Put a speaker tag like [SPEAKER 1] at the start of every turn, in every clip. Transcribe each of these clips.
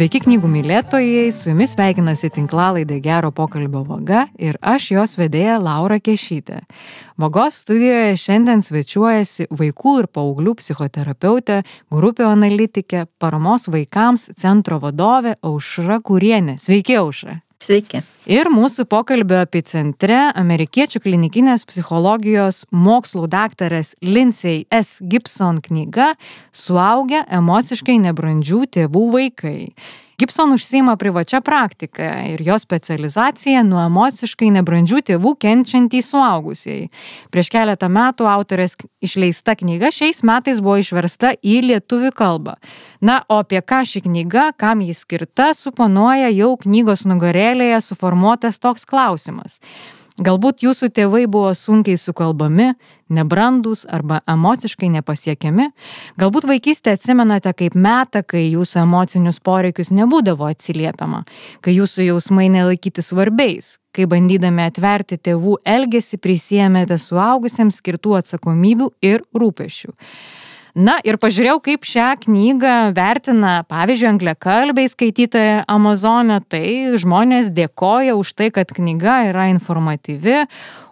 [SPEAKER 1] Sveiki knygų mylėtojai, su jumis sveikinasi tinklalaidė Gero pokalbio vaga ir aš jos vedėja Laura Kešytė. Vagos studijoje šiandien svečiuojasi vaikų ir paauglių psichoterapeutė, grupių analitikė, paramos vaikams centro vadovė Aušra Kurienė. Sveiki, Aušra.
[SPEAKER 2] Sveiki.
[SPEAKER 1] Ir mūsų pokalbio epicentre amerikiečių klinikinės psichologijos mokslų daktarės Lindsay S. Gibson knyga Suaugę emociškai nebrandžių tėvų vaikai. Gibson užsima privačia praktika ir jo specializacija nuo emociškai nebrandžių tėvų kenčiantys suaugusieji. Prieš keletą metų autorės išleista knyga šiais metais buvo išversta į lietuvių kalbą. Na, o apie ką ši knyga, kam jis skirta, suponuoja jau knygos nugarėlėje suformuotas toks klausimas. Galbūt jūsų tėvai buvo sunkiai sukalbami, nebrandus arba emociškai nepasiekiami. Galbūt vaikystę atsimenate kaip metą, kai jūsų emocinius poreikius nebūdavo atsiliepiama, kai jūsų jausmai nelaikyti svarbiais, kai bandydami atverti tėvų elgesį prisėmėte suaugusiems skirtų atsakomybių ir rūpešių. Na ir pažiūrėjau, kaip šią knygą vertina, pavyzdžiui, angliakalbiai skaitytojai Amazonė. Tai žmonės dėkoja už tai, kad knyga yra informatyvi,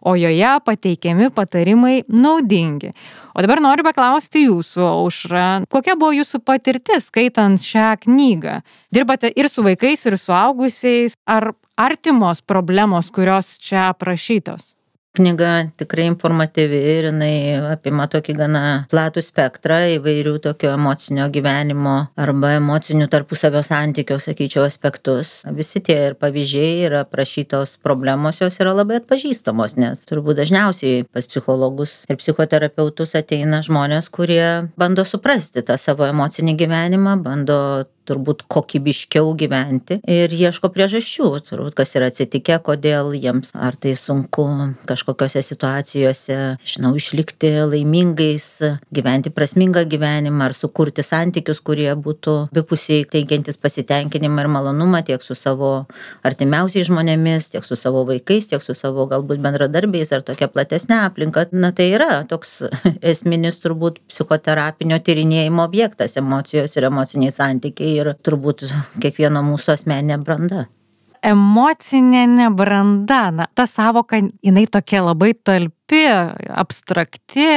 [SPEAKER 1] o joje pateikiami patarimai naudingi. O dabar noriu paklausti jūsų, Aušra, kokia buvo jūsų patirtis skaitant šią knygą? Dirbate ir su vaikais, ir suaugusiais, ar artimos problemos, kurios čia aprašytos?
[SPEAKER 2] Knyga tikrai informatyvi ir jinai apima tokį gana platų spektrą įvairių tokio emocinio gyvenimo arba emocinių tarpusavio santykio, sakyčiau, aspektus. Visi tie ir pavyzdžiai yra prašytos problemos, jos yra labai atpažįstamos, nes turbūt dažniausiai pas psichologus ir psichoterapeutus ateina žmonės, kurie bando suprasti tą savo emocinį gyvenimą, bando turbūt kokybiškiau gyventi ir ieško priežasčių, turbūt kas yra atsitikę, kodėl jiems ar tai sunku kažkokiose situacijose, žinau, išlikti laimingais, gyventi prasmingą gyvenimą ar sukurti santykius, kurie būtų bipusiai teikiantis pasitenkinimą ir malonumą tiek su savo artimiausiais žmonėmis, tiek su savo vaikais, tiek su savo galbūt bendradarbiais ar tokia platesnė aplinka. Na tai yra toks esminis turbūt psichoterapinio tyrinėjimo objektas - emocijos ir emociniai santykiai ir turbūt kiekvieno mūsų asmeninė branda.
[SPEAKER 1] Emocinė nebranda, na, ta savoka, jinai tokia labai talpi, abstrakti,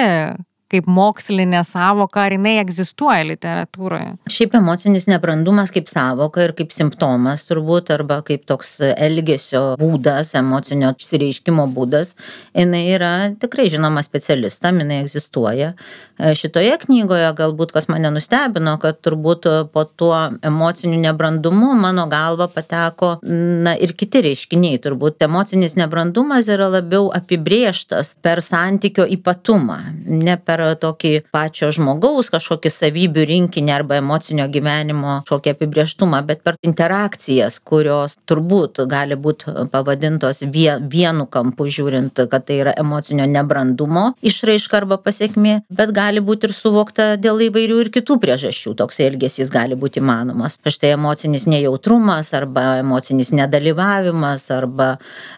[SPEAKER 1] kaip mokslinė savoka, ar jinai egzistuoja literatūroje?
[SPEAKER 2] Šiaip emocinis nebrandumas kaip savoka ir kaip simptomas turbūt, arba kaip toks elgesio būdas, emocinio išsireiškimo būdas, jinai yra tikrai žinoma specialistam, jinai egzistuoja. E, šitoje knygoje galbūt kas mane nustebino, kad turbūt po tuo emociniu nebrandumu mano galva pateko na, ir kiti reiškiniai. Turbūt emocinis nebrandumas yra labiau apibrieštas per santykio ypatumą, ne per per tokį pačio žmogaus kažkokį savybių rinkinį arba emocinio gyvenimo kažkokį apibrieštumą, bet per interakcijas, kurios turbūt gali būti pavadintos vienu kampu žiūrint, kad tai yra emocinio nebrandumo išraiška arba pasiekmė, bet gali būti ir suvokta dėl įvairių ir kitų priežasčių. Toks elgesys gali būti įmanomas. Štai emocinis nejautrumas arba emocinis nedalyvavimas arba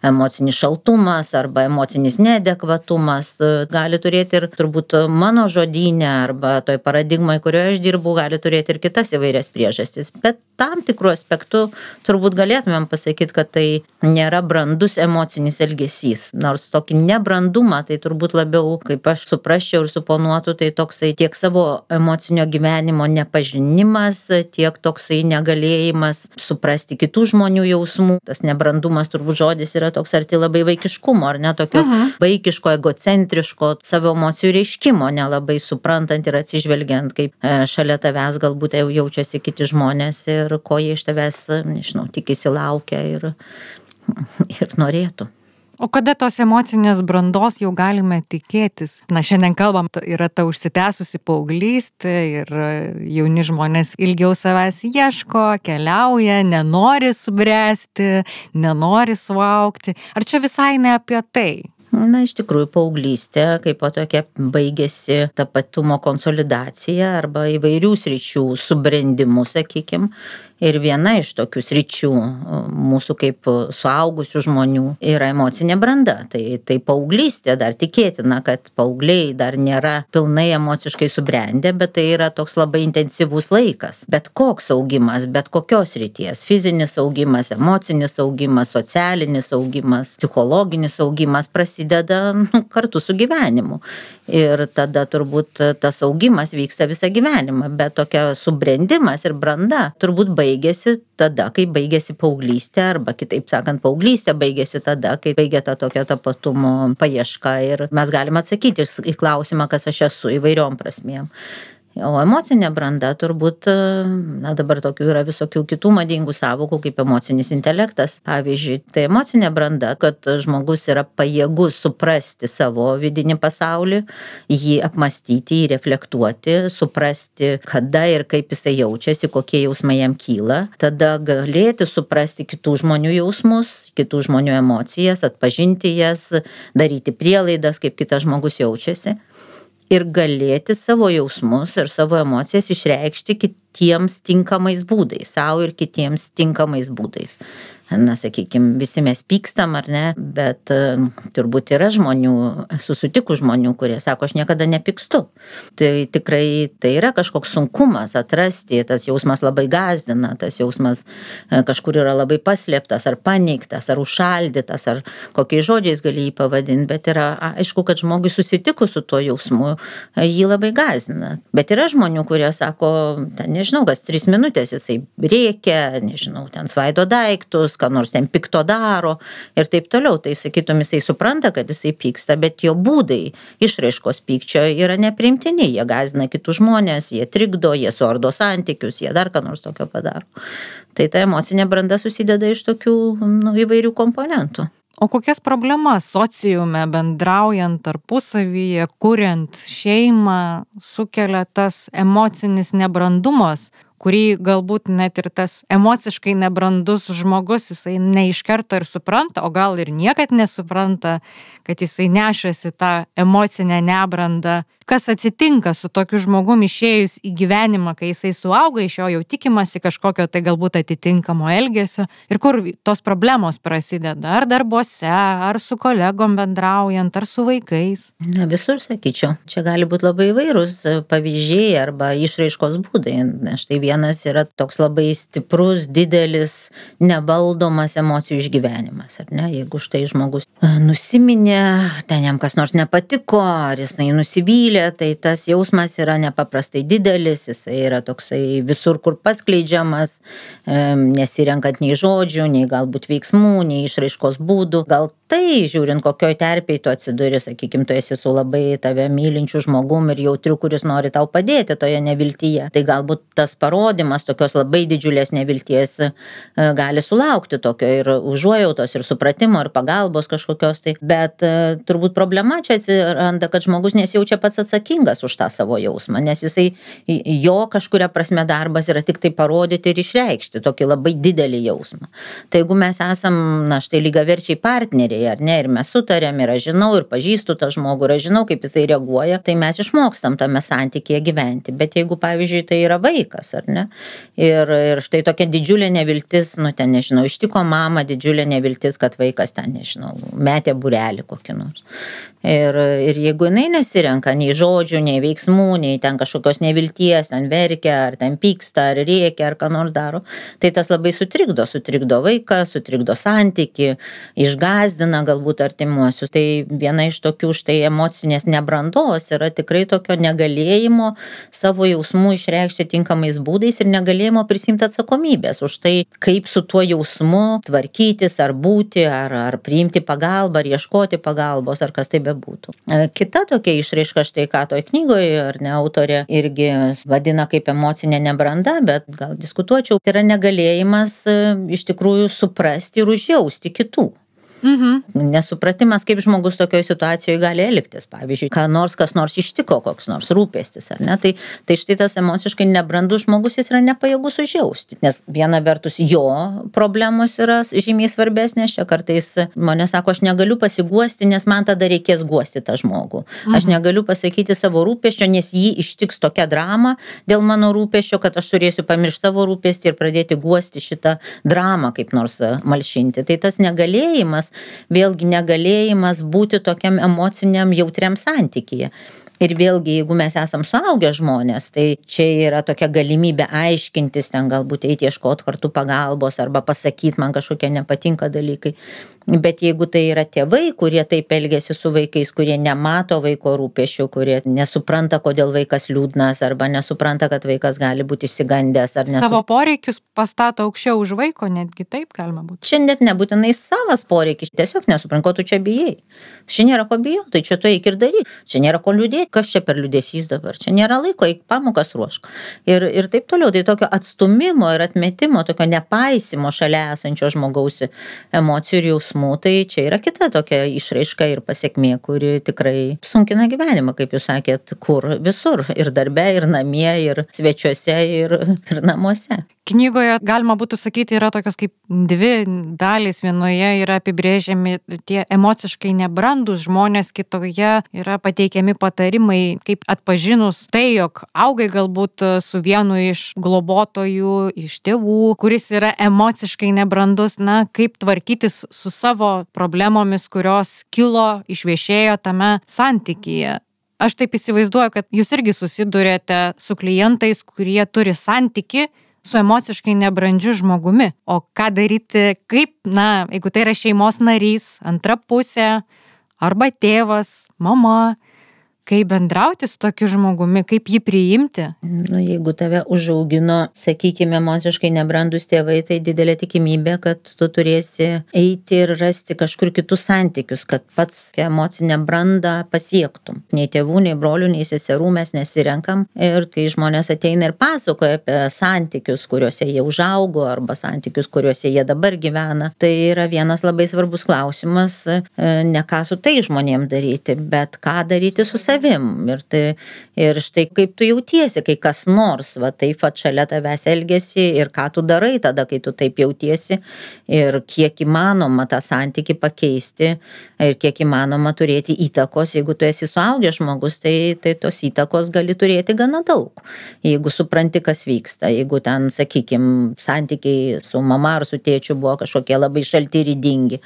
[SPEAKER 2] emocinis šaltumas arba emocinis neadekvatumas gali turėti ir turbūt mano žodyne arba toj paradigmoj, kurioje aš dirbu, gali turėti ir kitas įvairias priežastis. Bet tam tikrų aspektų turbūt galėtumėm pasakyti, kad tai nėra brandus emocinis elgesys. Nors tokį nebrandumą, tai turbūt labiau, kaip aš suprasčiau ir suponuotų, tai toksai tiek savo emocinio gyvenimo nepažinimas, tiek toksai negalėjimas suprasti kitų žmonių jausmų. Tas nebrandumas turbūt žodis yra toks arti labai vaikiškumo, ar ne tokio -huh. vaikiško, egocentriško savo emocijų reiškimo supratimo, nelabai suprantant ir atsižvelgiant, kaip e, šalia tavęs galbūt jau jaučiasi kiti žmonės ir ko jie iš tavęs, nežinau, tikisi laukia ir, ir norėtų.
[SPEAKER 1] O kada tos emocinės brandos jau galime tikėtis? Na, šiandien kalbam, yra ta užsitęsusi paauglystė ir jauni žmonės ilgiau savęs ieško, keliauja, nenori subręsti, nenori suaukti. Ar čia visai ne apie tai?
[SPEAKER 2] Na, iš tikrųjų, paauglystė kaip po tokia baigėsi tapatumo konsolidacija arba įvairių sričių subrendimu, sakykime. Ir viena iš tokių sričių mūsų kaip suaugusių žmonių yra emocinė branda. Tai, tai paauglystė dar tikėtina, kad paaugliai dar nėra pilnai emociškai subrendę, bet tai yra toks labai intensyvus laikas. Bet koks augimas, bet kokios ryties - fizinis augimas, emocinis augimas, socialinis augimas, psichologinis augimas prasideda nu, kartu su gyvenimu. Ir tada turbūt tas augimas vyksta visą gyvenimą, bet tokia subrendimas ir branda turbūt baigėsi tada, kai baigėsi paauglystė, arba kitaip sakant, paauglystė baigėsi tada, kai baigė ta tokia tapatumo paieška ir mes galime atsakyti į klausimą, kas aš esu įvairiom prasmėm. O emocinė branda turbūt, na dabar tokių yra visokių kitų madingų savokų kaip emocinis intelektas. Pavyzdžiui, tai emocinė branda, kad žmogus yra pajėgus suprasti savo vidinį pasaulį, jį apmastyti, jį reflektuoti, suprasti, kada ir kaip jisai jaučiasi, kokie jausmai jam kyla. Tada galėti suprasti kitų žmonių jausmus, kitų žmonių emocijas, atpažinti jas, daryti prielaidas, kaip kitas žmogus jaučiasi ir galėti savo jausmus ir savo emocijas išreikšti kitiems tinkamais būdais, savo ir kitiems tinkamais būdais na sakykim visi mes pykstam ar ne? Bet e, turbūt yra žmonių esu sutikus žmonių kurie sako aš niekada nepykstu. Tai tikrai tai yra kažkoks sunkumas atrasti tas jausmas labai gąsdina tas jausmas e, kažkur yra labai paslėptas ar paneigtas ar užšaldytas ar kokiais žodžiais gali jį pavadint bet yra aišku kad žmogui susitikus su tuo jausmu e, jį labai gąsdina. Bet yra žmonių kurie sako ten nežinau kas tris minutes jisai rėkia nežinau ten svaido daiktus ką nors ten pikto daro ir taip toliau. Tai sakytum, jisai supranta, kad jisai pyksta, bet jo būdai išraiškos pykčio yra neprimtini. Jie gazina kitus žmonės, jie trikdo, jie suardo santykius, jie dar ką nors tokio padaro. Tai ta emocinė branda susideda iš tokių nu, įvairių komponentų.
[SPEAKER 1] O kokias problemas sociume bendraujant tarpusavyje, kuriant šeimą, sukelia tas emocinis nebrandumas, kurį galbūt net ir tas emociškai nebrandus žmogus, jisai ne iš karto ir supranta, o gal ir niekad nesupranta, kad jisai nešasi tą emocinę nebrandą kas atsitinka su tokiu žmogum išėjus į gyvenimą, kai jisai suauga, iš jo jau tikimasi kažkokio tai galbūt atitinkamo elgesio ir kur tos problemos prasideda, ar darbuose, ar su kolegom bendraujant, ar su vaikais.
[SPEAKER 2] Na visur sakyčiau, čia gali būti labai įvairūs pavyzdžiai arba išraiškos būdai. Štai vienas yra toks labai stiprus, didelis, nevaldomas emocijų išgyvenimas, ar ne? Jeigu štai žmogus nusiminė, ten jam kas nors nepatiko, ar jisai nusivylė, nuvylė, tai tas jausmas yra nepaprastai didelis, jisai yra toksai visur, kur paskleidžiamas, nesirenkant nei žodžių, nei galbūt veiksmų, nei išraiškos būdų. Gal tai, žiūrint, kokioj terpiai tu atsiduri, sakykime, tu esi su labai tave mylinčiu žmogum ir jautriu, kuris nori tau padėti toje neviltyje. Tai galbūt tas parodimas tokios labai didžiulės nevilties e, gali sulaukti tokio ir užuojautos, ir supratimo, ir pagalbos kažkokios. Tai. Bet e, turbūt problema čia atsiranda, kad žmogus nesijaučia pats atsakingas už tą savo jausmą, nes jisai jo kažkuria prasme darbas yra tik tai parodyti ir išreikšti tokį labai didelį jausmą. Tai jeigu mes esam, na štai lygaverčiai partneriai, ar ne, ir mes sutarėm, ir aš žinau, ir pažįstu tą žmogų, ir aš žinau, kaip jisai reaguoja, tai mes išmokstam tame santykėje gyventi. Bet jeigu, pavyzdžiui, tai yra vaikas, ar ne, ir, ir štai tokia didžiulė neviltis, nu ten nežinau, ištiko mama didžiulė neviltis, kad vaikas ten, nežinau, metė burelį kokį nors. Ir, ir jeigu jinai nesirenka nei žodžių, nei veiksmų, nei ten kažkokios nevilties, ten verkia, ar ten pyksta, ar rėkia, ar ką nors daro, tai tas labai sutrikdo, sutrikdo vaiką, sutrikdo santyki, išgazdina galbūt artimuosius. Tai viena iš tokių štai emocinės nebrandos yra tikrai tokio negalėjimo savo jausmų išreikšti tinkamais būdais ir negalėjimo prisimti atsakomybės už tai, kaip su tuo jausmu tvarkytis, ar būti, ar, ar priimti pagalbą, ar ieškoti pagalbos, ar kas tai be bebūtų. Kita tokia išraiška, štai ką toj knygoje, ar ne, autorė irgi vadina kaip emocinė nebranda, bet gal diskutuočiau, tai yra negalėjimas e, iš tikrųjų suprasti ir užjausti kitų. Mhm. Nesupratimas, kaip žmogus tokioje situacijoje gali elgtis. Pavyzdžiui, ką nors, kas nors ištiko, koks nors rūpestis, ar ne? Tai, tai štai tas emociškai nebrandus žmogus jis yra nepajėgus užjausti. Nes viena vertus jo problemos yra žymiai svarbesnės, čia kartais žmonės sako, aš negaliu pasiguosti, nes man tada reikės guosti tą žmogų. Aš mhm. negaliu pasakyti savo rūpeščio, nes jį ištiks tokia drama dėl mano rūpeščio, kad aš turėsiu pamiršti savo rūpestį ir pradėti guosti šitą dramą kaip nors malšinti. Tai tas negalėjimas vėlgi negalėjimas būti tokiam emociniam jautriam santykyje. Ir vėlgi, jeigu mes esam suaugę žmonės, tai čia yra tokia galimybė aiškintis, ten galbūt eiti ieškoti kartu pagalbos arba pasakyti, man kažkokie nepatinka dalykai. Bet jeigu tai yra tėvai, kurie taip elgesi su vaikais, kurie nemato vaiko rūpešių, kurie nesupranta, kodėl vaikas liūdnas, arba nesupranta, kad vaikas gali būti išsigandęs ar ne.
[SPEAKER 1] Savo poreikius pastato aukščiau už vaiko, netgi taip galima būti.
[SPEAKER 2] Čia net nebūtinai savas poreikis, tiesiog nesuprant, ko tu čia bijai. Čia nėra ko bijoti, tai čia tu eik ir daryk. Čia nėra ko liūdėti, kas čia per liūdėsys dabar. Čia nėra laiko, eik pamokas ruošk. Ir, ir taip toliau. Tai tokio atstumimo ir atmetimo, tokio nepaisimo šalia esančio žmogaus emocijų ir jausmų jausmų tai čia yra kita tokia išraiška ir pasekmė kuri tikrai sunkina gyvenimą kaip jūs sakėt kur visur ir darbe ir namie ir svečiuose ir ir namuose
[SPEAKER 1] knygoje galima būtų sakyti yra tokios kaip dvi dalys. Vienoje yra apibrėžiami tie emociškai nebrandūs žmonės kitoje yra pateikiami patarimai kaip atpažinus tai jog augai galbūt su vienu iš globotojų iš tėvų kuris yra emociškai nebrandus. Na kaip tvarkytis su savo problemomis kurios kilo išviešėjo tame santykyje. Aš taip įsivaizduoju kad jūs irgi susiduriate su klientais kurie turi santykį su emociškai nebrandžiu žmogumi. O ką daryti, kaip, na, jeigu tai yra šeimos narys, antra pusė, arba tėvas, mama, kaip bendrauti su tokiu žmogumi, kaip jį priimti?
[SPEAKER 2] Nu, jeigu tave užaugino, sakykime, emociškai nebrandus tėvai, tai didelė tikimybė, kad tu turėsi eiti ir rasti kažkur kitus santykius, kad pats emocinę brandą pasiektum. Nei tėvų, nei brolių, nei seserų mes nesirenkam. Ir kai žmonės ateina ir pasakoja apie santykius, kuriuose jie užaugo, arba santykius, kuriuose jie dabar gyvena, tai yra vienas labai svarbus klausimas, e, ne ką su tai žmonėm daryti, bet ką daryti su savimi savim. Ir, tai, ir štai kaip tu jautiesi, kai kas nors, va taip pat šalia tavęs elgesi ir ką tu darai tada, kai tu taip jautiesi ir kiek įmanoma tą santyki pakeisti ir kiek įmanoma turėti įtakos. Jeigu tu esi suaugęs žmogus, tai, tai tos įtakos gali turėti gana daug. Jeigu supranti, kas vyksta, jeigu ten, sakykime, santykiai su mama ar su tėčiu buvo kažkokie labai šalti ir įdingi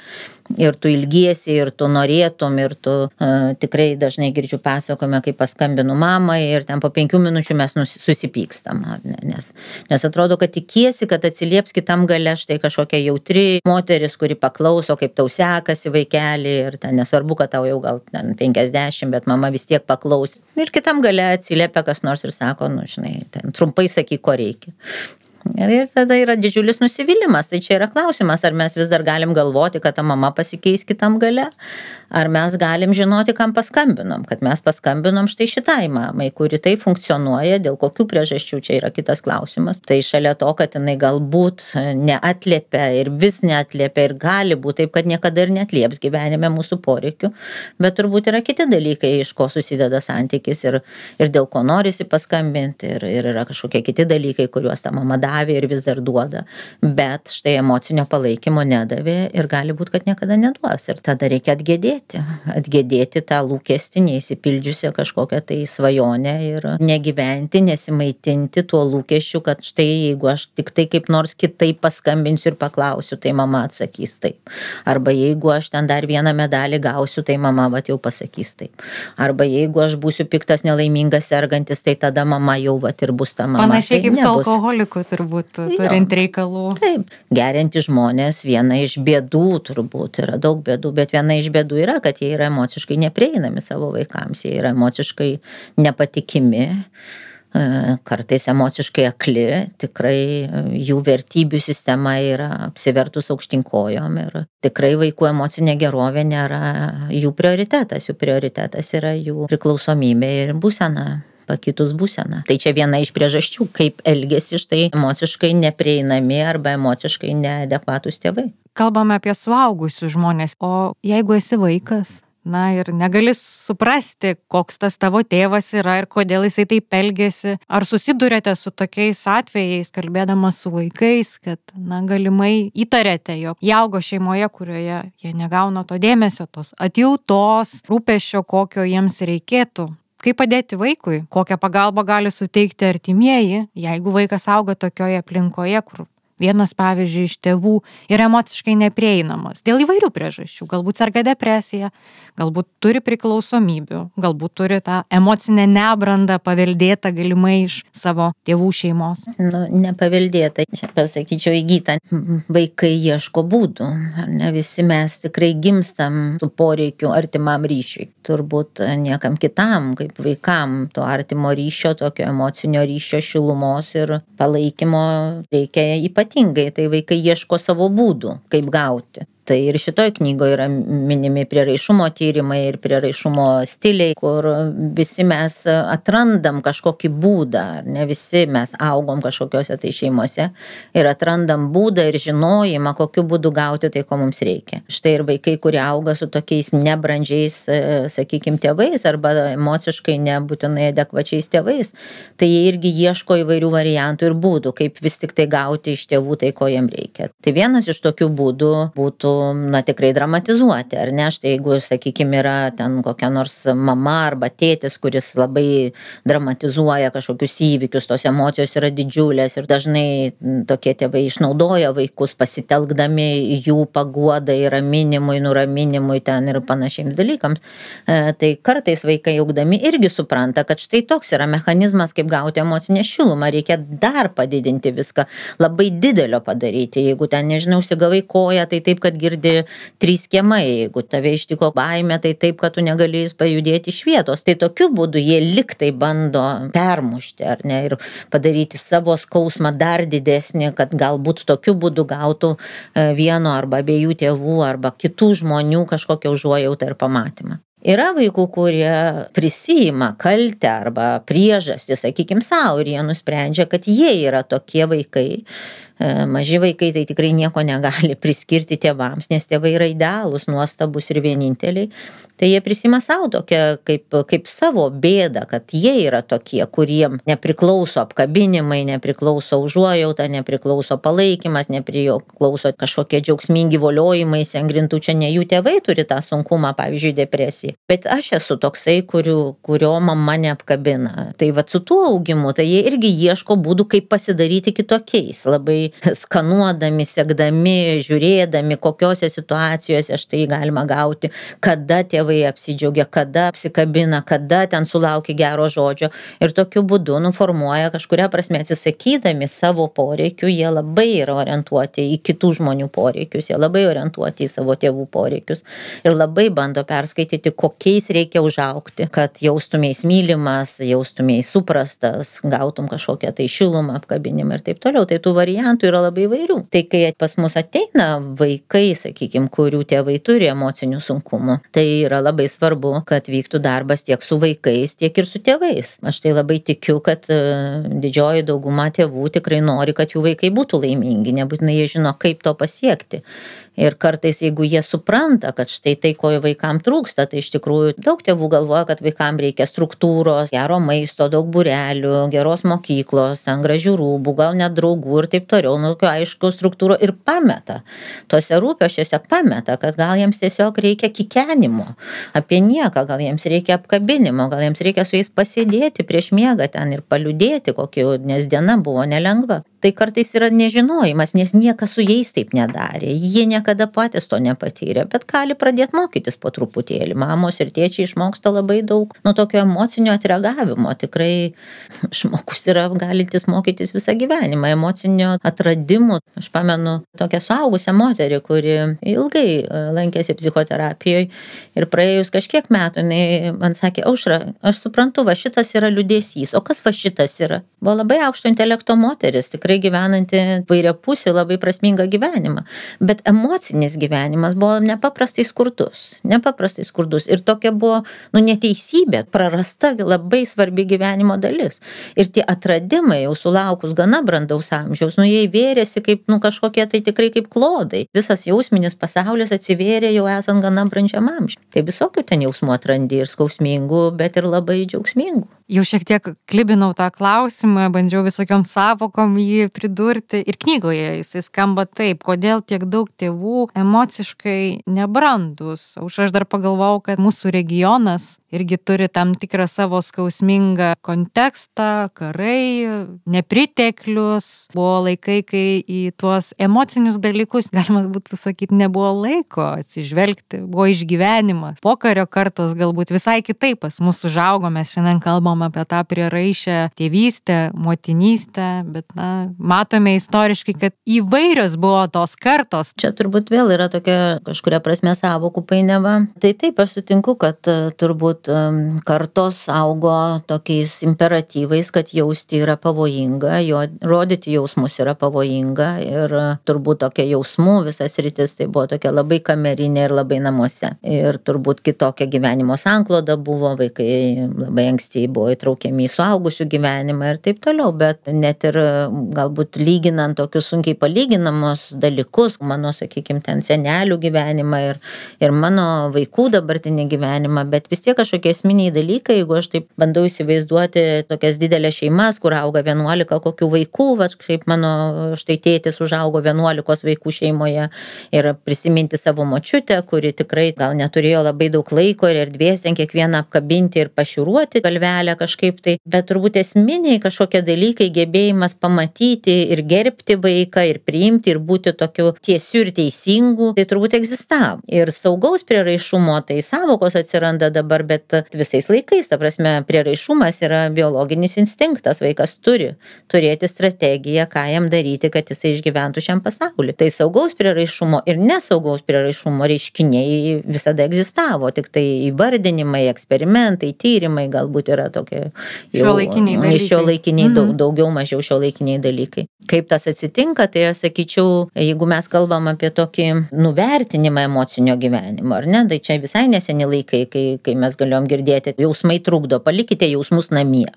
[SPEAKER 2] ir tu ilgiesi, ir tu norėtum, ir tu uh, tikrai dažnai girdžiu pasakome, kai paskambinu mamai ir ten po penkių minučių mes susipykstam. Ne? Nes, nes atrodo, kad tikiesi, kad atsilieps kitam gale štai kažkokia jautri moteris, kuri paklauso, kaip tau sekasi vaikeli ir ten nesvarbu, kad tau jau gal ten 50, bet mama vis tiek paklaus. Ir kitam gale atsiliepia kas nors ir sako, nu, žinai, ten trumpai sakyk, ko reikia. Ir tada yra didžiulis nusivylimas. Tai čia yra klausimas, ar mes vis dar galim galvoti, kad ta mama pasikeis kitam gale, ar mes galim žinoti, kam paskambinom, kad mes paskambinom štai šitai mamai, kuri tai funkcionuoja, dėl kokių priežasčių čia yra kitas klausimas. Tai šalia to, kad jinai galbūt neatliepia ir vis neatliepia ir gali būti taip, kad niekada ir netlieps gyvenime mūsų poreikių, bet turbūt yra kiti dalykai, iš ko susideda santykis ir, ir dėl ko norisi paskambinti ir, ir yra kažkokie kiti dalykai, kuriuos ta mama daro davė ir vis dar duoda, bet štai emocinio palaikymo nedavė ir gali būti, kad niekada neduos. Ir tada reikia atgėdėti, atgėdėti tą lūkestį, neįsipildžiusią kažkokią tai svajonę ir negyventi, nesimaitinti tuo lūkesčiu, kad štai jeigu aš tik tai kaip nors kitaip paskambinsiu ir paklausiu, tai mama atsakys taip. Arba jeigu aš ten dar vieną medalį gausiu, tai mama vat jau pasakys taip. Arba jeigu aš būsiu piktas, nelaimingas, sergantis, tai tada mama jau vat ir bus ta mama.
[SPEAKER 1] Panašiai
[SPEAKER 2] tai
[SPEAKER 1] kaip nebus. su alkoholiku turbūt turint reikalų.
[SPEAKER 2] Taip, gerinti žmonės viena iš bėdų turbūt yra daug bėdų, bet viena iš bėdų yra, kad jie yra emociškai neprieinami savo vaikams, jie yra emociškai nepatikimi e, kartais emociškai akli, tikrai e, jų vertybių sistema yra apsivertus aukštinkojom ir tikrai vaikų emocinė gerovė nėra jų prioritetas, jų prioritetas yra jų priklausomybė ir būsena pakitus būsena. Tai čia viena iš priežasčių, kaip elgesi štai emociškai neprieinami arba emociškai neadekvatus tėvai.
[SPEAKER 1] Kalbame apie suaugusius žmonės, o jeigu esi vaikas, na ir negali suprasti, koks tas tavo tėvas yra ir kodėl jisai taip elgesi. Ar susidurėte su tokiais atvejais, kalbėdamas su vaikais, kad, na, galimai įtarėte, jog jie augo šeimoje, kurioje jie negauna to dėmesio, tos atjautos, rūpešio, kokio jiems reikėtų. Kaip padėti vaikui, kokią pagalbą gali suteikti artimieji, jeigu vaikas auga tokioje aplinkoje, kur Vienas, pavyzdžiui, iš tėvų yra emociškai neprieinamas dėl įvairių priežasčių. Galbūt serga depresija, galbūt turi priklausomybių, galbūt turi tą emocinę nebrandą paveldėtą galimai iš savo tėvų šeimos.
[SPEAKER 2] Nu, nepaveldėta, čia pasakyčiau įgyta. Vaikai ieško būdų. Ne visi mes tikrai gimstam su poreikiu artimam ryšiui. Turbūt niekam kitam, kaip vaikam, to artimo ryšio, tokio emocinio ryšio šilumos ir palaikymo reikia ypatingai ypatingai tai vaikai ieško savo būdų kaip gauti tai ir šitoj knygoj yra minimi prieraišumo tyrimai ir prieraišumo stiliai, kur visi mes atrandam kažkokį būdą, ar ne visi mes augom kažkokiuose tai šeimose ir atrandam būdą ir žinojimą, kokiu būdu gauti tai, ko mums reikia. Štai ir vaikai, kurie auga su tokiais nebrandžiais, sakykime, tėvais arba emociškai nebūtinai adekvačiais tėvais, tai jie irgi ieško įvairių variantų ir būdų, kaip vis tik tai gauti iš tėvų tai, ko jiems reikia. Tai vienas iš tokių būdų būtų na tikrai dramatizuoti, ar ne? Štai jeigu, sakykime, yra ten kokia nors mama arba tėtis, kuris labai dramatizuoja kažkokius įvykius, tos emocijos yra didžiulės ir dažnai tokie tėvai išnaudoja vaikus pasitelkdami jų paguodai, raminimui, nuraminimui ten ir panašiems dalykams. E, tai kartais vaikai augdami irgi supranta, kad štai toks yra mechanizmas, kaip gauti emocinę šilumą, reikia dar padidinti viską, labai didelio padaryti. Jeigu ten, nežinau, sigavai koją, tai taip, kad girdi trys kiemai, jeigu tave ištiko baime, tai taip, kad tu negalėjai pajudėti iš vietos. Tai tokiu būdu jie liktai bando permušti, ar ne, ir padaryti savo skausmą dar didesnį, kad galbūt tokiu būdu gautų e, vieno arba abiejų tėvų arba kitų žmonių kažkokią užuojautą ir pamatymą. Yra vaikų, kurie prisijima kaltę arba priežastį, sakykime, savo ir jie nusprendžia, kad jie yra tokie vaikai, maži vaikai tai tikrai nieko negali priskirti tėvams, nes tėvai yra idealūs, nuostabus ir vieninteliai. Tai jie prisima savo tokią kaip, kaip savo bėdą, kad jie yra tokie, kuriem nepriklauso apkabinimai, nepriklauso užuojauta, nepriklauso palaikymas, nepriklauso kažkokie džiaugsmingi voliojimai, sengrintų čia ne jų tėvai turi tą sunkumą, pavyzdžiui, depresiją. Bet aš esu toksai, kuriu, kurio mama neapkabina. Tai va su tuo augimu, tai jie irgi ieško būdų, kaip pasidaryti kitokiais. Labai skanuodami, sekdami, žiūrėdami, kokiose situacijose štai galima gauti, kada tėvai apsidžiaugia, kada apsikabina, kada ten sulaukia gero žodžio. Ir tokiu būdu nuformuoja kažkuria prasme atsisakydami savo poreikių, jie labai yra orientuoti į kitų žmonių poreikius, jie labai orientuoti į savo tėvų poreikius ir labai bando perskaityti, kokiais reikia užaukti, kad jaustumės mylimas, jaustumės suprastas, gautum kažkokią tai šilumą, apkabinimą ir taip toliau. Tai tų variantų yra labai įvairių. Tai kai pas mus ateina vaikai, sakykime, kurių tėvai turi emocinių sunkumų, tai yra labai svarbu, kad vyktų darbas tiek su vaikais, tiek ir su tėvais. Aš tai labai tikiu, kad e, didžioji dauguma tėvų tikrai nori, kad jų vaikai būtų laimingi, nebūtinai jie žino, kaip to pasiekti. Ir kartais, jeigu jie supranta, kad štai tai, ko vaikams trūksta, tai iš tikrųjų daug tėvų galvoja, kad vaikams reikia struktūros, gero maisto, daug burelių, geros mokyklos, ten gražių rūbų, gal net draugų ir taip toliau, nu, aišku, struktūro ir pameta. Tuose rūpešiuose pameta, kad gal jiems tiesiog reikia kikenimo apie nieką, gal jiems reikia apkabinimo, gal jiems reikia su jais pasėdėti prieš miegą ten ir paliūdėti, kokį, nes diena buvo nelengva tai kartais yra nežinojimas, nes niekas su jais taip nedarė. Jie niekada patys to nepatyrė, bet gali pradėti mokytis po truputėlį. Mamos ir tėčiai išmoksta labai daug nuo tokio emocinio atreagavimo. Tikrai žmogus yra galintis mokytis visą gyvenimą, emocinio atradimų. Aš pamenu tokią suaugusią moterį, kuri ilgai e, lankėsi psichoterapijoje ir praėjus kažkiek metų, jinai man sakė, aušra, aš suprantu, va šitas yra liūdėsys, o kas va šitas yra? Buvo labai aukšto intelekto moteris, tikrai gyvenanti vairia pusė, labai prasmingą gyvenimą, bet emocinis gyvenimas buvo nepaprastai skurdus, nepaprastai skurdus ir tokia buvo, nu, neteisybė, prarasta labai svarbi gyvenimo dalis. Ir tie atradimai jau sulaukus gana brandaus amžiaus, nu jie įvėrėsi kaip, nu kažkokie tai tikrai kaip klodai. Visas jausminis pasaulis atsivėrė jau esant gana brandžiam amžiui. Tai visokių ten jausmų atrandi ir skausmingų, bet ir labai džiaugsmingų
[SPEAKER 1] jau šiek tiek klibinau tą klausimą, bandžiau visokiom savokom jį pridurti. Ir knygoje jisai skamba taip, kodėl tiek daug tėvų emociškai nebrandus. Už aš dar pagalvojau, kad mūsų regionas irgi turi tam tikrą savo skausmingą kontekstą, karai, nepriteklius. Buvo laikai, kai į tuos emocinius dalykus, galima būtų sakyti, nebuvo laiko atsižvelgti, buvo išgyvenimas. Pokario kartos galbūt visai kitaip pas mūsų užaugo, mes šiandien kalbam kalbam apie tą prieraišę tėvystę, motinystę, bet na, matome istoriškai, kad įvairios buvo tos kartos.
[SPEAKER 2] Čia turbūt vėl yra tokia kažkuria prasme savokų painiava. Tai taip, aš sutinku, kad e, turbūt kartos augo tokiais imperatyvais, kad jausti yra pavojinga, jo, rodyti jausmus yra pavojinga ir e, turbūt tokia jausmų visas rytis tai buvo tokia labai kamerinė ir labai namuose. Ir turbūt kitokia gyvenimo sankloda buvo, vaikai labai anksti buvo buvo įtraukiami į suaugusių gyvenimą ir taip toliau, bet net ir galbūt lyginant tokius sunkiai palyginamus dalykus, mano, sakykime, ten senelių gyvenimą ir, ir mano vaikų dabartinį gyvenimą, bet vis tiek kažkokie esminiai dalykai, jeigu aš taip bandau įsivaizduoti tokias didelės šeimas, kur auga 11 kokių vaikų, va, kaip mano štai tėtis užaugo 11 vaikų šeimoje ir prisiminti savo močiutę, kuri tikrai gal neturėjo labai daug laiko ir erdvės ten kiekvieną apkabinti ir pašiūruoti galvelę kažkaip tai, bet turbūt esminiai kažkokie dalykai, gebėjimas pamatyti ir gerbti vaiką ir priimti ir būti tokiu tiesiu ir teisingu, tai turbūt egzistavo. Ir saugaus prieraišumo tai savokos atsiranda dabar, bet visais laikais, ta prasme, prieraišumas yra biologinis instinktas, vaikas turi turėti strategiją, ką jam daryti, kad jisai išgyventų šiam pasauliu. Tai saugaus prieraišumo ir nesaugaus prieraišumo reiškiniai visada egzistavo, tik tai įvardinimai, eksperimentai, tyrimai galbūt yra tokie tokie
[SPEAKER 1] šio laikiniai dalykai.
[SPEAKER 2] Šio laikiniai, daug, mhm. daugiau mažiau šio laikiniai dalykai. Kaip tas atsitinka, tai aš sakyčiau, jeigu mes kalbam apie tokį nuvertinimą emocinio gyvenimo, ar ne, tai čia visai neseni laikai, kai, kai mes galėjom girdėti, jausmai trukdo, palikite jausmus namie.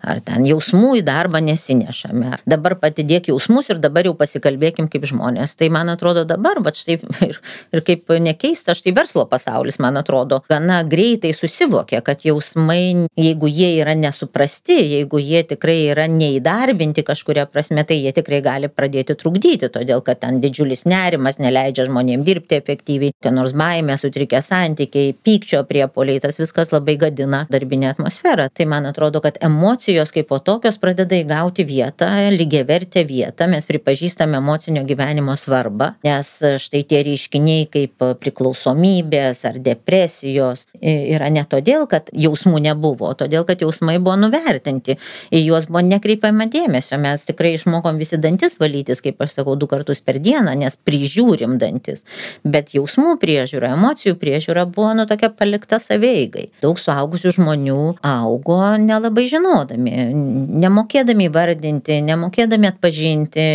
[SPEAKER 2] Ar ten jausmų į darbą nesinešame. Dabar patidėk jausmus ir dabar jau pasikalbėkim kaip žmonės. Tai man atrodo dabar, va štai ir, ir kaip nekeista, štai verslo pasaulis, man atrodo, gana greitai susivokė, kad jausmai, jeigu jie yra nesuprasti, jeigu jie tikrai yra neįdarbinti kažkuria prasme, tai jie tikrai gali pradėti trukdyti, todėl kad ten didžiulis nerimas neleidžia žmonėms dirbti efektyviai, kokia nors baimė, sutrikę santykiai, pykčio priepoliai, tas viskas labai gadina darbinę atmosferą. Tai man atrodo, kad emocijos kaip po tokios pradeda įgauti vietą, lygiai vertę vietą, mes pripažįstame emocinio gyvenimo svarbą, nes štai tie reiškiniai kaip priklausomybės ar depresijos yra ne todėl, kad jausmų nebuvo, o todėl, kad jausmai buvo nuvertinti, į juos buvo nekreipiama dėmesio. Mes tikrai išmokom visi dantis valytis, kaip aš sakau, du kartus per dieną, nes prižiūrim dantis. Bet jausmų priežiūra, emocijų priežiūra buvo nu tokia palikta saveigai. Daug suaugusių žmonių augo nelabai žinodami, nemokėdami vardinti, nemokėdami atpažinti,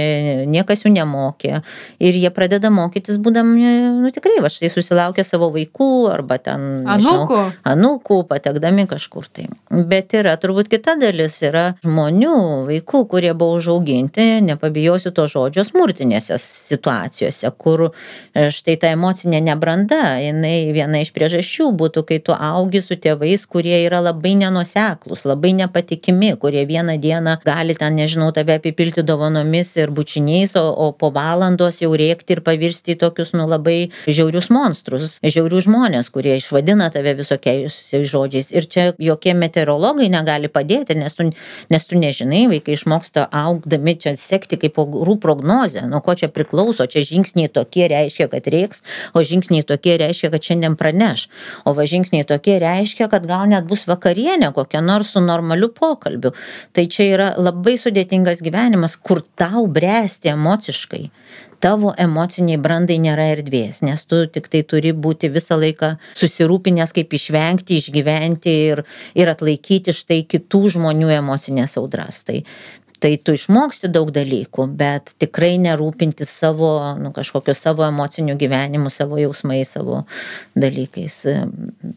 [SPEAKER 2] niekas jų nemokė. Ir jie pradeda mokytis, būdami, nu tikrai, va štai susilaukia savo vaikų arba ten...
[SPEAKER 1] Anūkų.
[SPEAKER 2] Nežinau, anūkų, patekdami kažkur tai bet yra turbūt kita dalis yra žmonių vaikų kurie buvo užauginti nepabijosiu to žodžio smurtinėse situacijose kur e, štai ta emocinė nebranda jinai viena iš priežasčių būtų kai tu augi su tėvais kurie yra labai nenuoseklūs labai nepatikimi kurie vieną dieną gali ten nežinau tave apipilti dovanomis ir bučiniais o o po valandos jau rėkti ir pavirsti į tokius nu labai žiaurius monstrus žiaurius žmones kurie išvadina tave visokiais žodžiais. Ir čia jokie meteorologai gastroenterologai negali padėti, nes tu, nes tu nežinai, vaikai išmoksta augdami čia sekti kaip orų prognozę, nuo ko čia priklauso, čia žingsniai tokie reiškia, kad reiks, o žingsniai tokie reiškia, kad šiandien praneš, o va žingsniai tokie reiškia, kad gal net bus vakarienė kokia nors su normaliu pokalbiu. Tai čia yra labai sudėtingas gyvenimas, kur tau bręsti emociškai tavo emociniai brandai nėra erdvės, nes tu tik tai turi būti visą laiką susirūpinęs, kaip išvengti, išgyventi ir, ir atlaikyti štai kitų žmonių emocinės audras. Tai tai tu išmoksti daug dalykų, bet tikrai nerūpinti savo, nu, kažkokiu savo emociniu gyvenimu, savo jausmais, savo dalykais.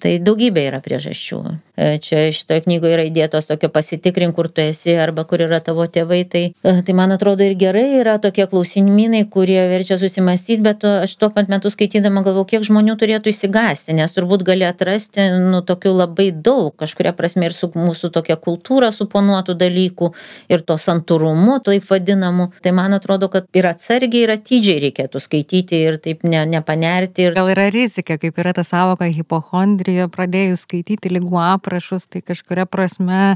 [SPEAKER 2] Tai daugybė yra priežasčių. E, čia šitoje knygoje yra įdėtos tokio pasitikrink, kur tu esi arba kur yra tavo tėvai. Tai, e, tai man atrodo ir gerai yra tokie klausimynai, kurie verčia susimastyti, bet aš tuo pat metu skaitydama galvoju, kiek žmonių turėtų įsigasti, nes turbūt gali atrasti, nu, tokių labai daug, kažkuria prasme ir su mūsų tokia kultūra suponuotų dalykų ir tos santūrumu, taip vadinamu. Tai man atrodo, kad ir atsargiai, ir atidžiai reikėtų skaityti ir taip ne, nepanerti. Ir...
[SPEAKER 1] Gal yra rizika, kaip yra ta savoka hipochondrija, pradėjus skaityti lygų aprašus, tai kažkuria prasme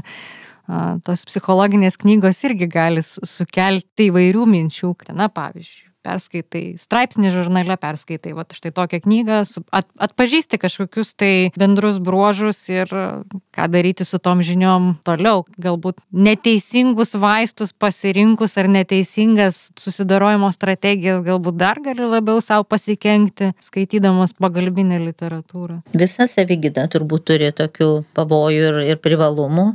[SPEAKER 1] tos psichologinės knygos irgi gali sukelti įvairių minčių. Na, pavyzdžiui, perskaitai straipsnį žurnale, perskaitai va štai tokią knygą, at, atpažįsti kažkokius tai bendrus bruožus ir ką daryti su tom žiniom toliau. Galbūt neteisingus vaistus pasirinkus ar neteisingas susidarojimo strategijas galbūt dar gali labiau savo pasikenkti, skaitydamas pagalbinę literatūrą.
[SPEAKER 2] Visa savigyda turbūt turi tokių pavojų ir, ir privalumų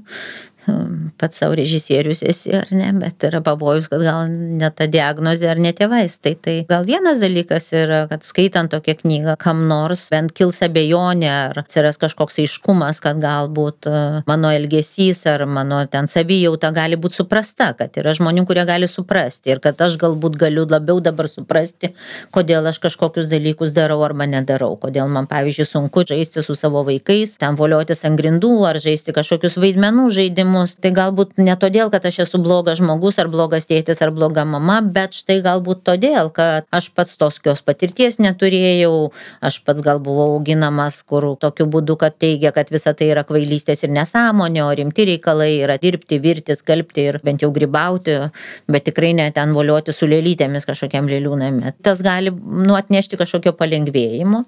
[SPEAKER 2] pats savo režisierius esi ar ne, bet yra pavojus, kad gal ne ta diagnozė ar ne tie vaistai. Tai gal vienas dalykas yra, kad skaitant tokią knygą, kam nors bent kils abejonė ar atsiras kažkoks aiškumas, kad galbūt e, mano elgesys ar mano ten savijauta gali būti suprasta, kad yra žmonių, kurie gali suprasti ir kad aš galbūt galiu labiau dabar suprasti, kodėl aš kažkokius dalykus darau arba nedarau, kodėl man pavyzdžiui sunku žaisti su savo vaikais, ten voliotis ant grindų ar žaisti kažkokius vaidmenų žaidimus sprendimus tai galbūt ne todėl kad aš esu blogas žmogus ar blogas tėtis ar bloga mama bet štai galbūt todėl kad aš pats tokios patirties neturėjau aš pats gal buvau auginamas kur tokiu būdu kad teigia kad visa tai yra kvailystės ir nesąmonė o rimti reikalai yra dirbti virti skalbti ir bent jau grybauti bet tikrai ne ten volioti su lėlytėmis kažkokiam lėlių name tas gali nu atnešti kažkokio palengvėjimo.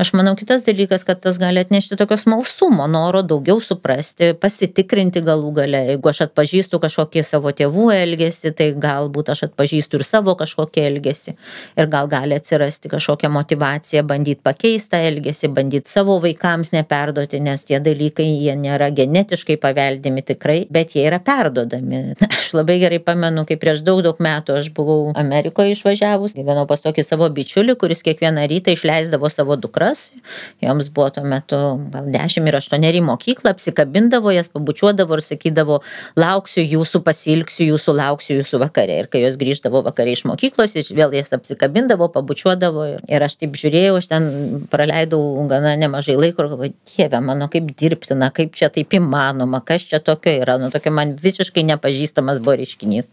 [SPEAKER 2] Aš manau kitas dalykas kad tas gali atnešti tokio smalsumo noro daugiau suprasti pasitikrinti galų galų gale jeigu aš atpažįstu kažkokį savo tėvų elgesį tai galbūt aš atpažįstu ir savo kažkokį elgesį. Ir gal gali atsirasti kažkokia motyvacija bandyt pakeist tą elgesį bandyt savo vaikams neperduoti nes tie dalykai jie nėra genetiškai paveldimi tikrai bet jie yra perduodami aš labai gerai pamenu kaip prieš daug daug metų aš buvau amerikoj išvažiavus gyvenau pas tokį savo bičiulį kuris kiekvieną rytą išleisdavo savo dukras. Joms buvo tuo metu gal dešimt ir aštuoneri į mokyklą apsikabindavo jas pabučiuodavo ir sakydavo lauksiu jūsų pasiilgsiu jūsų lauksiu jūsų vakare. Ir kai jos grįždavo vakare iš mokyklos vėl jas apsikabindavo pabučiuodavo ir aš taip žiūrėjau aš ten praleidau gana nemažai laiko ir galvoju dieve mano kaip dirbtina kaip čia taip įmanoma kas čia tokio yra? Nu tokio man visiškai nepažįstamas buvo reiškinys.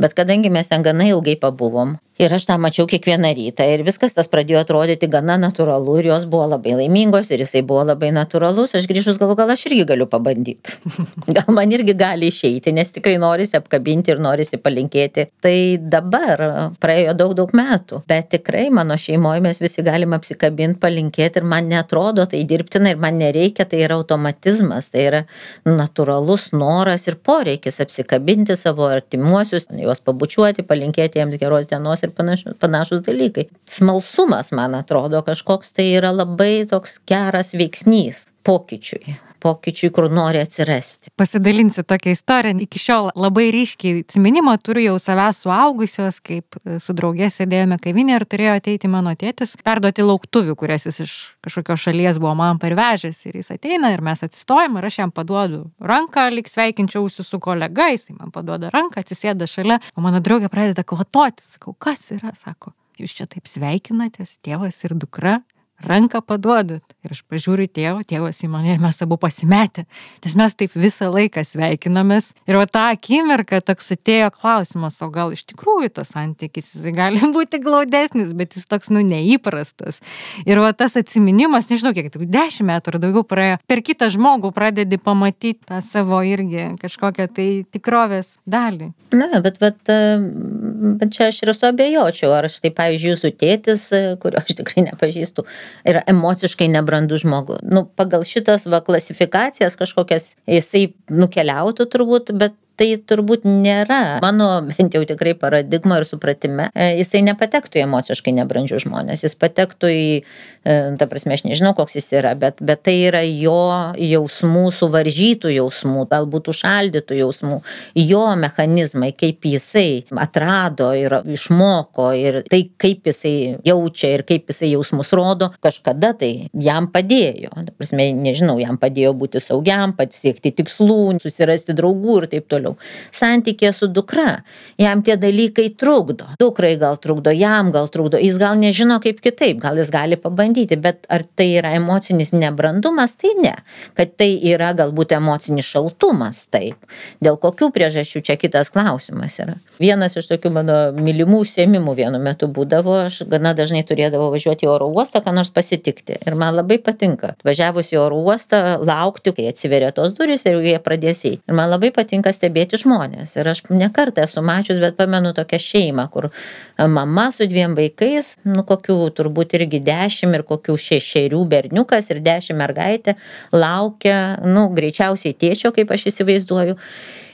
[SPEAKER 2] Bet kadangi mes ten gana ilgai pabuvom ir aš tą mačiau kiekvieną rytą. Ir viskas tas pradėjo atrodyti gana natūralu. Ir jos buvo labai laimingos ir jisai buvo labai natūralus. Aš grįžus galvoju gal aš irgi galiu pabandyt. Gal man irgi gali išeiti nes tikrai norisi apkabinti ir norisi palinkėti. Tai dabar praėjo daug daug metų. Bet tikrai mano šeimoj mes visi galim apsikabint palinkėt ir man neatrodo tai dirbtina ir man nereikia. Tai yra automatizmas tai yra natūralus noras ir poreikis apsikabinti savo artimuosius juos pabučiuoti palinkėti jiems geros dienos ir panašus, panašus dalykai. Smalsumas, man atrodo, kažkoks tai yra labai toks geras veiksnys pokyčiui pokyčiui, kur nori atsirasti.
[SPEAKER 1] Pasidalinsiu tokią istoriją. Iki šiol labai ryškiai atsiminimą turiu jau savęs suaugusios, kaip su draugė sėdėjome kavinė ir turėjo ateiti mano tėtis, perduoti lauktuvių, kurias jis iš kažkokios šalies buvo man parvežęs. Ir jis ateina ir mes atsistojame ir aš jam paduodu ranką, lik sveikinčiausi su kolega, jis man paduoda ranką, atsisėda šalia, o mano draugė pradeda kvatoti. Sakau, kas yra, sako. Jūs čia taip sveikinatės, tėvas ir dukra, ranką paduodat. Ir aš pažiūriu tėvą, tėvas į mane ir mes abu pasimetę, nes mes taip visą laiką sveikinamės. Ir va tą akimirką toks atėjo klausimas, o gal iš tikrųjų tas santykis jis gali būti glaudesnis, bet jis toks, nu, neįprastas. Ir va tas atsiminimas, nežinau, kiek, tai dešimt metų ar daugiau praėjo, per kitą žmogų pradedi pamatyti tą savo irgi kažkokią tai tikrovės dalį.
[SPEAKER 2] Na, bet, bet, bet čia aš ir esu abejočiau, ar štai, pavyzdžiui, jūsų tėtis, kurio aš tikrai nepažįstu, yra emociškai nebrandus žmogus. Nu, pagal šitas va klasifikacijas kažkokias jisai nukeliautų turbūt, bet tai turbūt nėra mano bent jau tikrai paradigma ir supratime e, jisai nepatektų į emociškai nebrandžius žmones jis patektų į e, ta prasme aš nežinau koks jis yra bet bet tai yra jo jausmų suvaržytų jausmų galbūt užšaldytų jausmų jo mechanizmai kaip jisai atrado ir išmoko ir tai kaip jisai jaučia ir kaip jisai jausmus rodo kažkada tai jam padėjo. Ta prasme nežinau jam padėjo būti saugiam pasiekti tikslų susirasti draugų ir taip toliau toliau. Santykė su dukra, jam tie dalykai trukdo. Dukrai gal trukdo, jam gal trukdo, jis gal nežino kaip kitaip, gal jis gali pabandyti, bet ar tai yra emocinis nebrandumas, tai ne. Kad tai yra galbūt emocinis šaltumas, taip. Dėl kokių priežasčių čia kitas klausimas yra. Vienas iš tokių mano mylimų užsiemimų vienu metu būdavo, aš gana dažnai turėdavau važiuoti į oro uostą, ką nors pasitikti. Ir man labai patinka. Važiavus į oro uostą, laukti, kai atsiveria tos durys ir jie pradės eiti. Ir man labai patinka stebėti žmonės. Ir aš nekartą esu mačius, bet pamenu tokią šeimą, kur mama su dviem vaikais, nu kokių turbūt irgi dešimt ir kokių šešerių berniukas ir dešimt mergaitė laukia, nu greičiausiai tėčio, kaip aš įsivaizduoju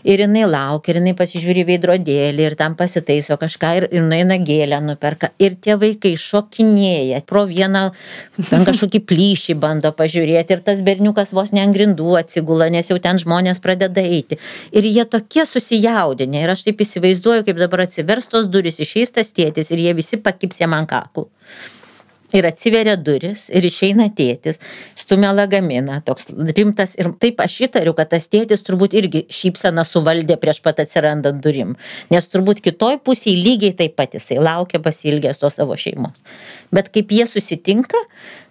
[SPEAKER 2] ir jinai laukia, ir jinai pasižiūri veidrodėlį, ir tam pasitaiso kažką, ir, ir nueina gėlę nuperka. Ir tie vaikai šokinėja, pro vieną ten kažkokį plyšį bando pažiūrėti, ir tas berniukas vos ne ant grindų atsigula, nes jau ten žmonės pradeda eiti. Ir jie tokie susijaudinę, ir aš taip įsivaizduoju, kaip dabar atsiverstos duris išeis tas tėtis, ir jie visi pakips jam ant kaklų ir atsiveria duris ir išeina tėtis, stumia lagaminą, toks rimtas ir taip aš įtariu, kad tas tėtis turbūt irgi šypseną suvaldė prieš pat atsirandant durim, nes turbūt kitoj pusėje lygiai taip pat jisai laukia pasilgęs to savo šeimos. Bet kaip jie susitinka,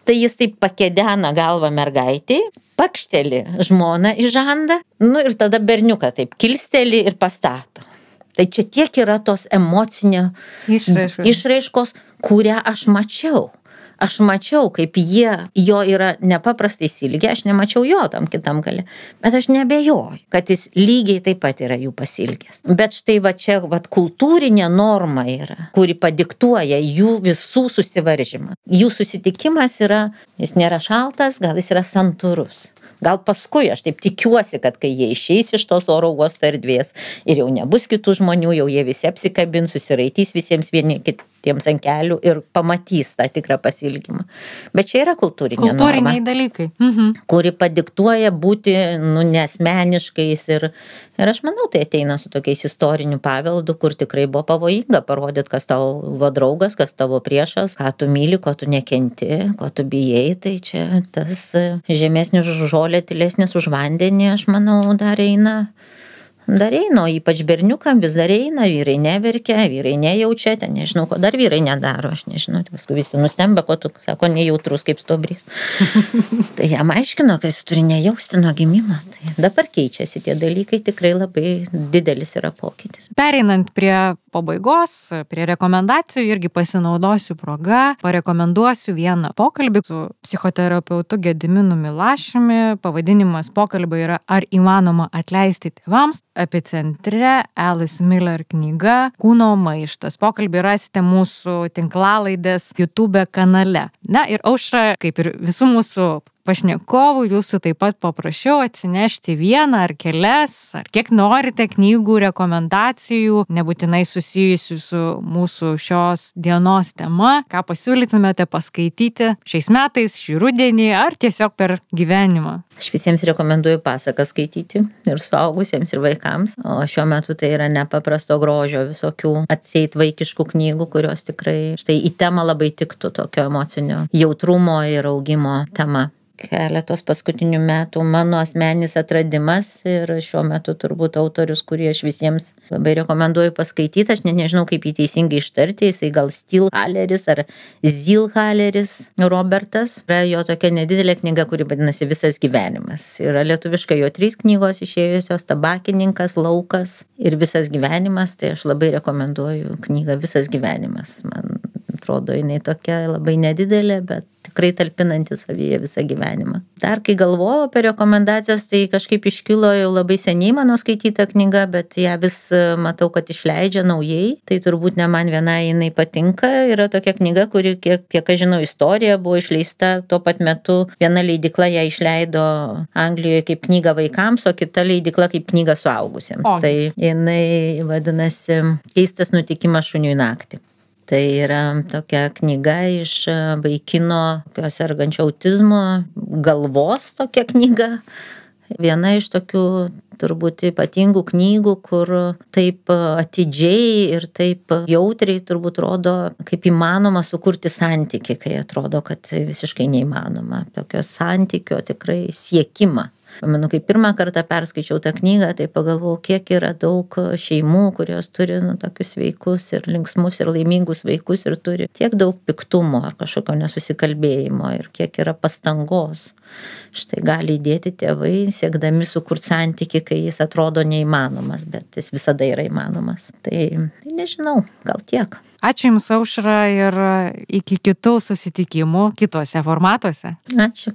[SPEAKER 2] tai jis taip pakedena galvą mergaitį, pakšteli žmoną į žandą, nu ir tada berniuką taip kilsteli ir pastato. Tai čia tiek yra tos emocinio išraiškos, išraiškos kurią aš mačiau aš mačiau, kaip jie, jo yra nepaprastai silgę, aš nemačiau jo tam kitam gale, bet aš nebejoju, kad jis lygiai taip pat yra jų pasilgęs. Bet štai va čia va kultūrinė norma yra, kuri padiktuoja jų visų susivaržymą. Jų susitikimas yra, jis nėra šaltas, gal jis yra santūrus. Gal paskui, aš taip tikiuosi, kad kai jie išeis iš tos oro uosto erdvės ir jau nebus kitų žmonių, jau jie visi apsikabins, susiraitys visiems vieni kitiems ant kelių ir pamatys tą tikrą pasilgimą. Bet čia yra kultūrinė
[SPEAKER 1] Kultūriniai norma, dalykai. Mhm.
[SPEAKER 2] Kuri padiktuoja būti, nu, nesmeniškais ir, ir aš manau, tai ateina su tokiais istoriniu paveldu, kur tikrai buvo pavojinga parodyti, kas tavo draugas, kas tavo priešas, ką tu myli, ko tu nekenti, ko tu bijai, tai čia tas žemesnis žolė tylesnis už vandenį, aš manau, dar eina dar eina, ypač berniukam vis dar eina, vyrai neverkia, vyrai nejaučia, ten nežinau, ko dar vyrai nedaro, aš nežinau, tai paskui visi nustemba, ko tu, sako, nejautrus kaip stobrys. tai jam aiškino, kad jis turi nejausti nuo gimimo. Tai dabar keičiasi tie dalykai, tikrai labai didelis yra pokytis.
[SPEAKER 1] Pereinant prie pabaigos, prie rekomendacijų, irgi pasinaudosiu progą, parekomenduosiu vieną pokalbį su psichoterapeutu Gediminu Milašimi. Pavadinimas pokalbio yra Ar įmanoma atleisti tėvams? Epicentre Alice Miller knyga Kūno maištas. Pokalbį rasite mūsų tinklalaidės YouTube kanale. Na ir aušra, kaip ir visų mūsų pašnekovų jūsų taip pat paprašiau atsinešti vieną ar kelias, ar kiek norite knygų rekomendacijų, nebūtinai susijusių su mūsų šios dienos tema, ką pasiūlytumėte paskaityti šiais metais, šį rudenį ar tiesiog per gyvenimą.
[SPEAKER 2] Aš visiems rekomenduoju pasaką skaityti ir suaugusiems, ir vaikams, o šiuo metu tai yra nepaprasto grožio visokių atseit vaikiškų knygų, kurios tikrai štai į temą labai tiktų tokio emocinio jautrumo ir augimo tema. Keletos paskutinių metų mano asmeninis atradimas ir šiuo metu turbūt autorius, kurį aš visiems labai rekomenduoju paskaityti, aš ne, nežinau kaip jį teisingai ištarti, jisai gal Stilhaleris ar Zilhaleris Robertas. Yra jo tokia nedidelė knyga, kuri vadinasi Visas gyvenimas. Yra lietuviškai jo trys knygos išėjusios - Tabakininkas, Laukas ir Visas gyvenimas. Tai aš labai rekomenduoju knygą Visas gyvenimas. Man atrodo, jinai tokia labai nedidelė, bet tikrai talpinanti savyje visą gyvenimą. Dar kai galvojau apie rekomendacijas, tai kažkaip iškilo jau labai seniai mano skaityta knyga, bet ją vis e, matau, kad išleidžia naujai. Tai turbūt ne man viena jinai patinka. Yra tokia knyga, kuri, kiek, kiek aš žinau, istorija buvo išleista tuo pat metu. Viena leidikla ją išleido Anglijoje kaip knyga vaikams, o kita leidikla kaip knyga suaugusiems. O. Tai jinai vadinasi Keistas nutikimas šuniui naktį. Tai yra tokia knyga iš e, vaikino, sergančio autizmo, galvos tokia knyga. Viena iš tokių turbūt ypatingų knygų, kur taip atidžiai ir taip jautriai turbūt rodo, kaip įmanoma sukurti santyki, kai atrodo, kad visiškai neįmanoma. Tokio santykio tikrai siekimą pamenu kai pirmą kartą perskaičiau tą knygą tai pagalvojau kiek yra daug šeimų kurios turi nu tokius sveikus ir linksmus ir laimingus vaikus ir turi tiek daug piktumo ar kažkokio nesusikalbėjimo ir kiek yra pastangos štai gali įdėti tėvai siekdami sukurt santykį kai jis atrodo neįmanomas bet jis visada yra įmanomas tai, tai nežinau gal tiek
[SPEAKER 1] Ačiū Jums, Aušra, ir iki kitų susitikimų kitose formatuose.
[SPEAKER 2] Ačiū.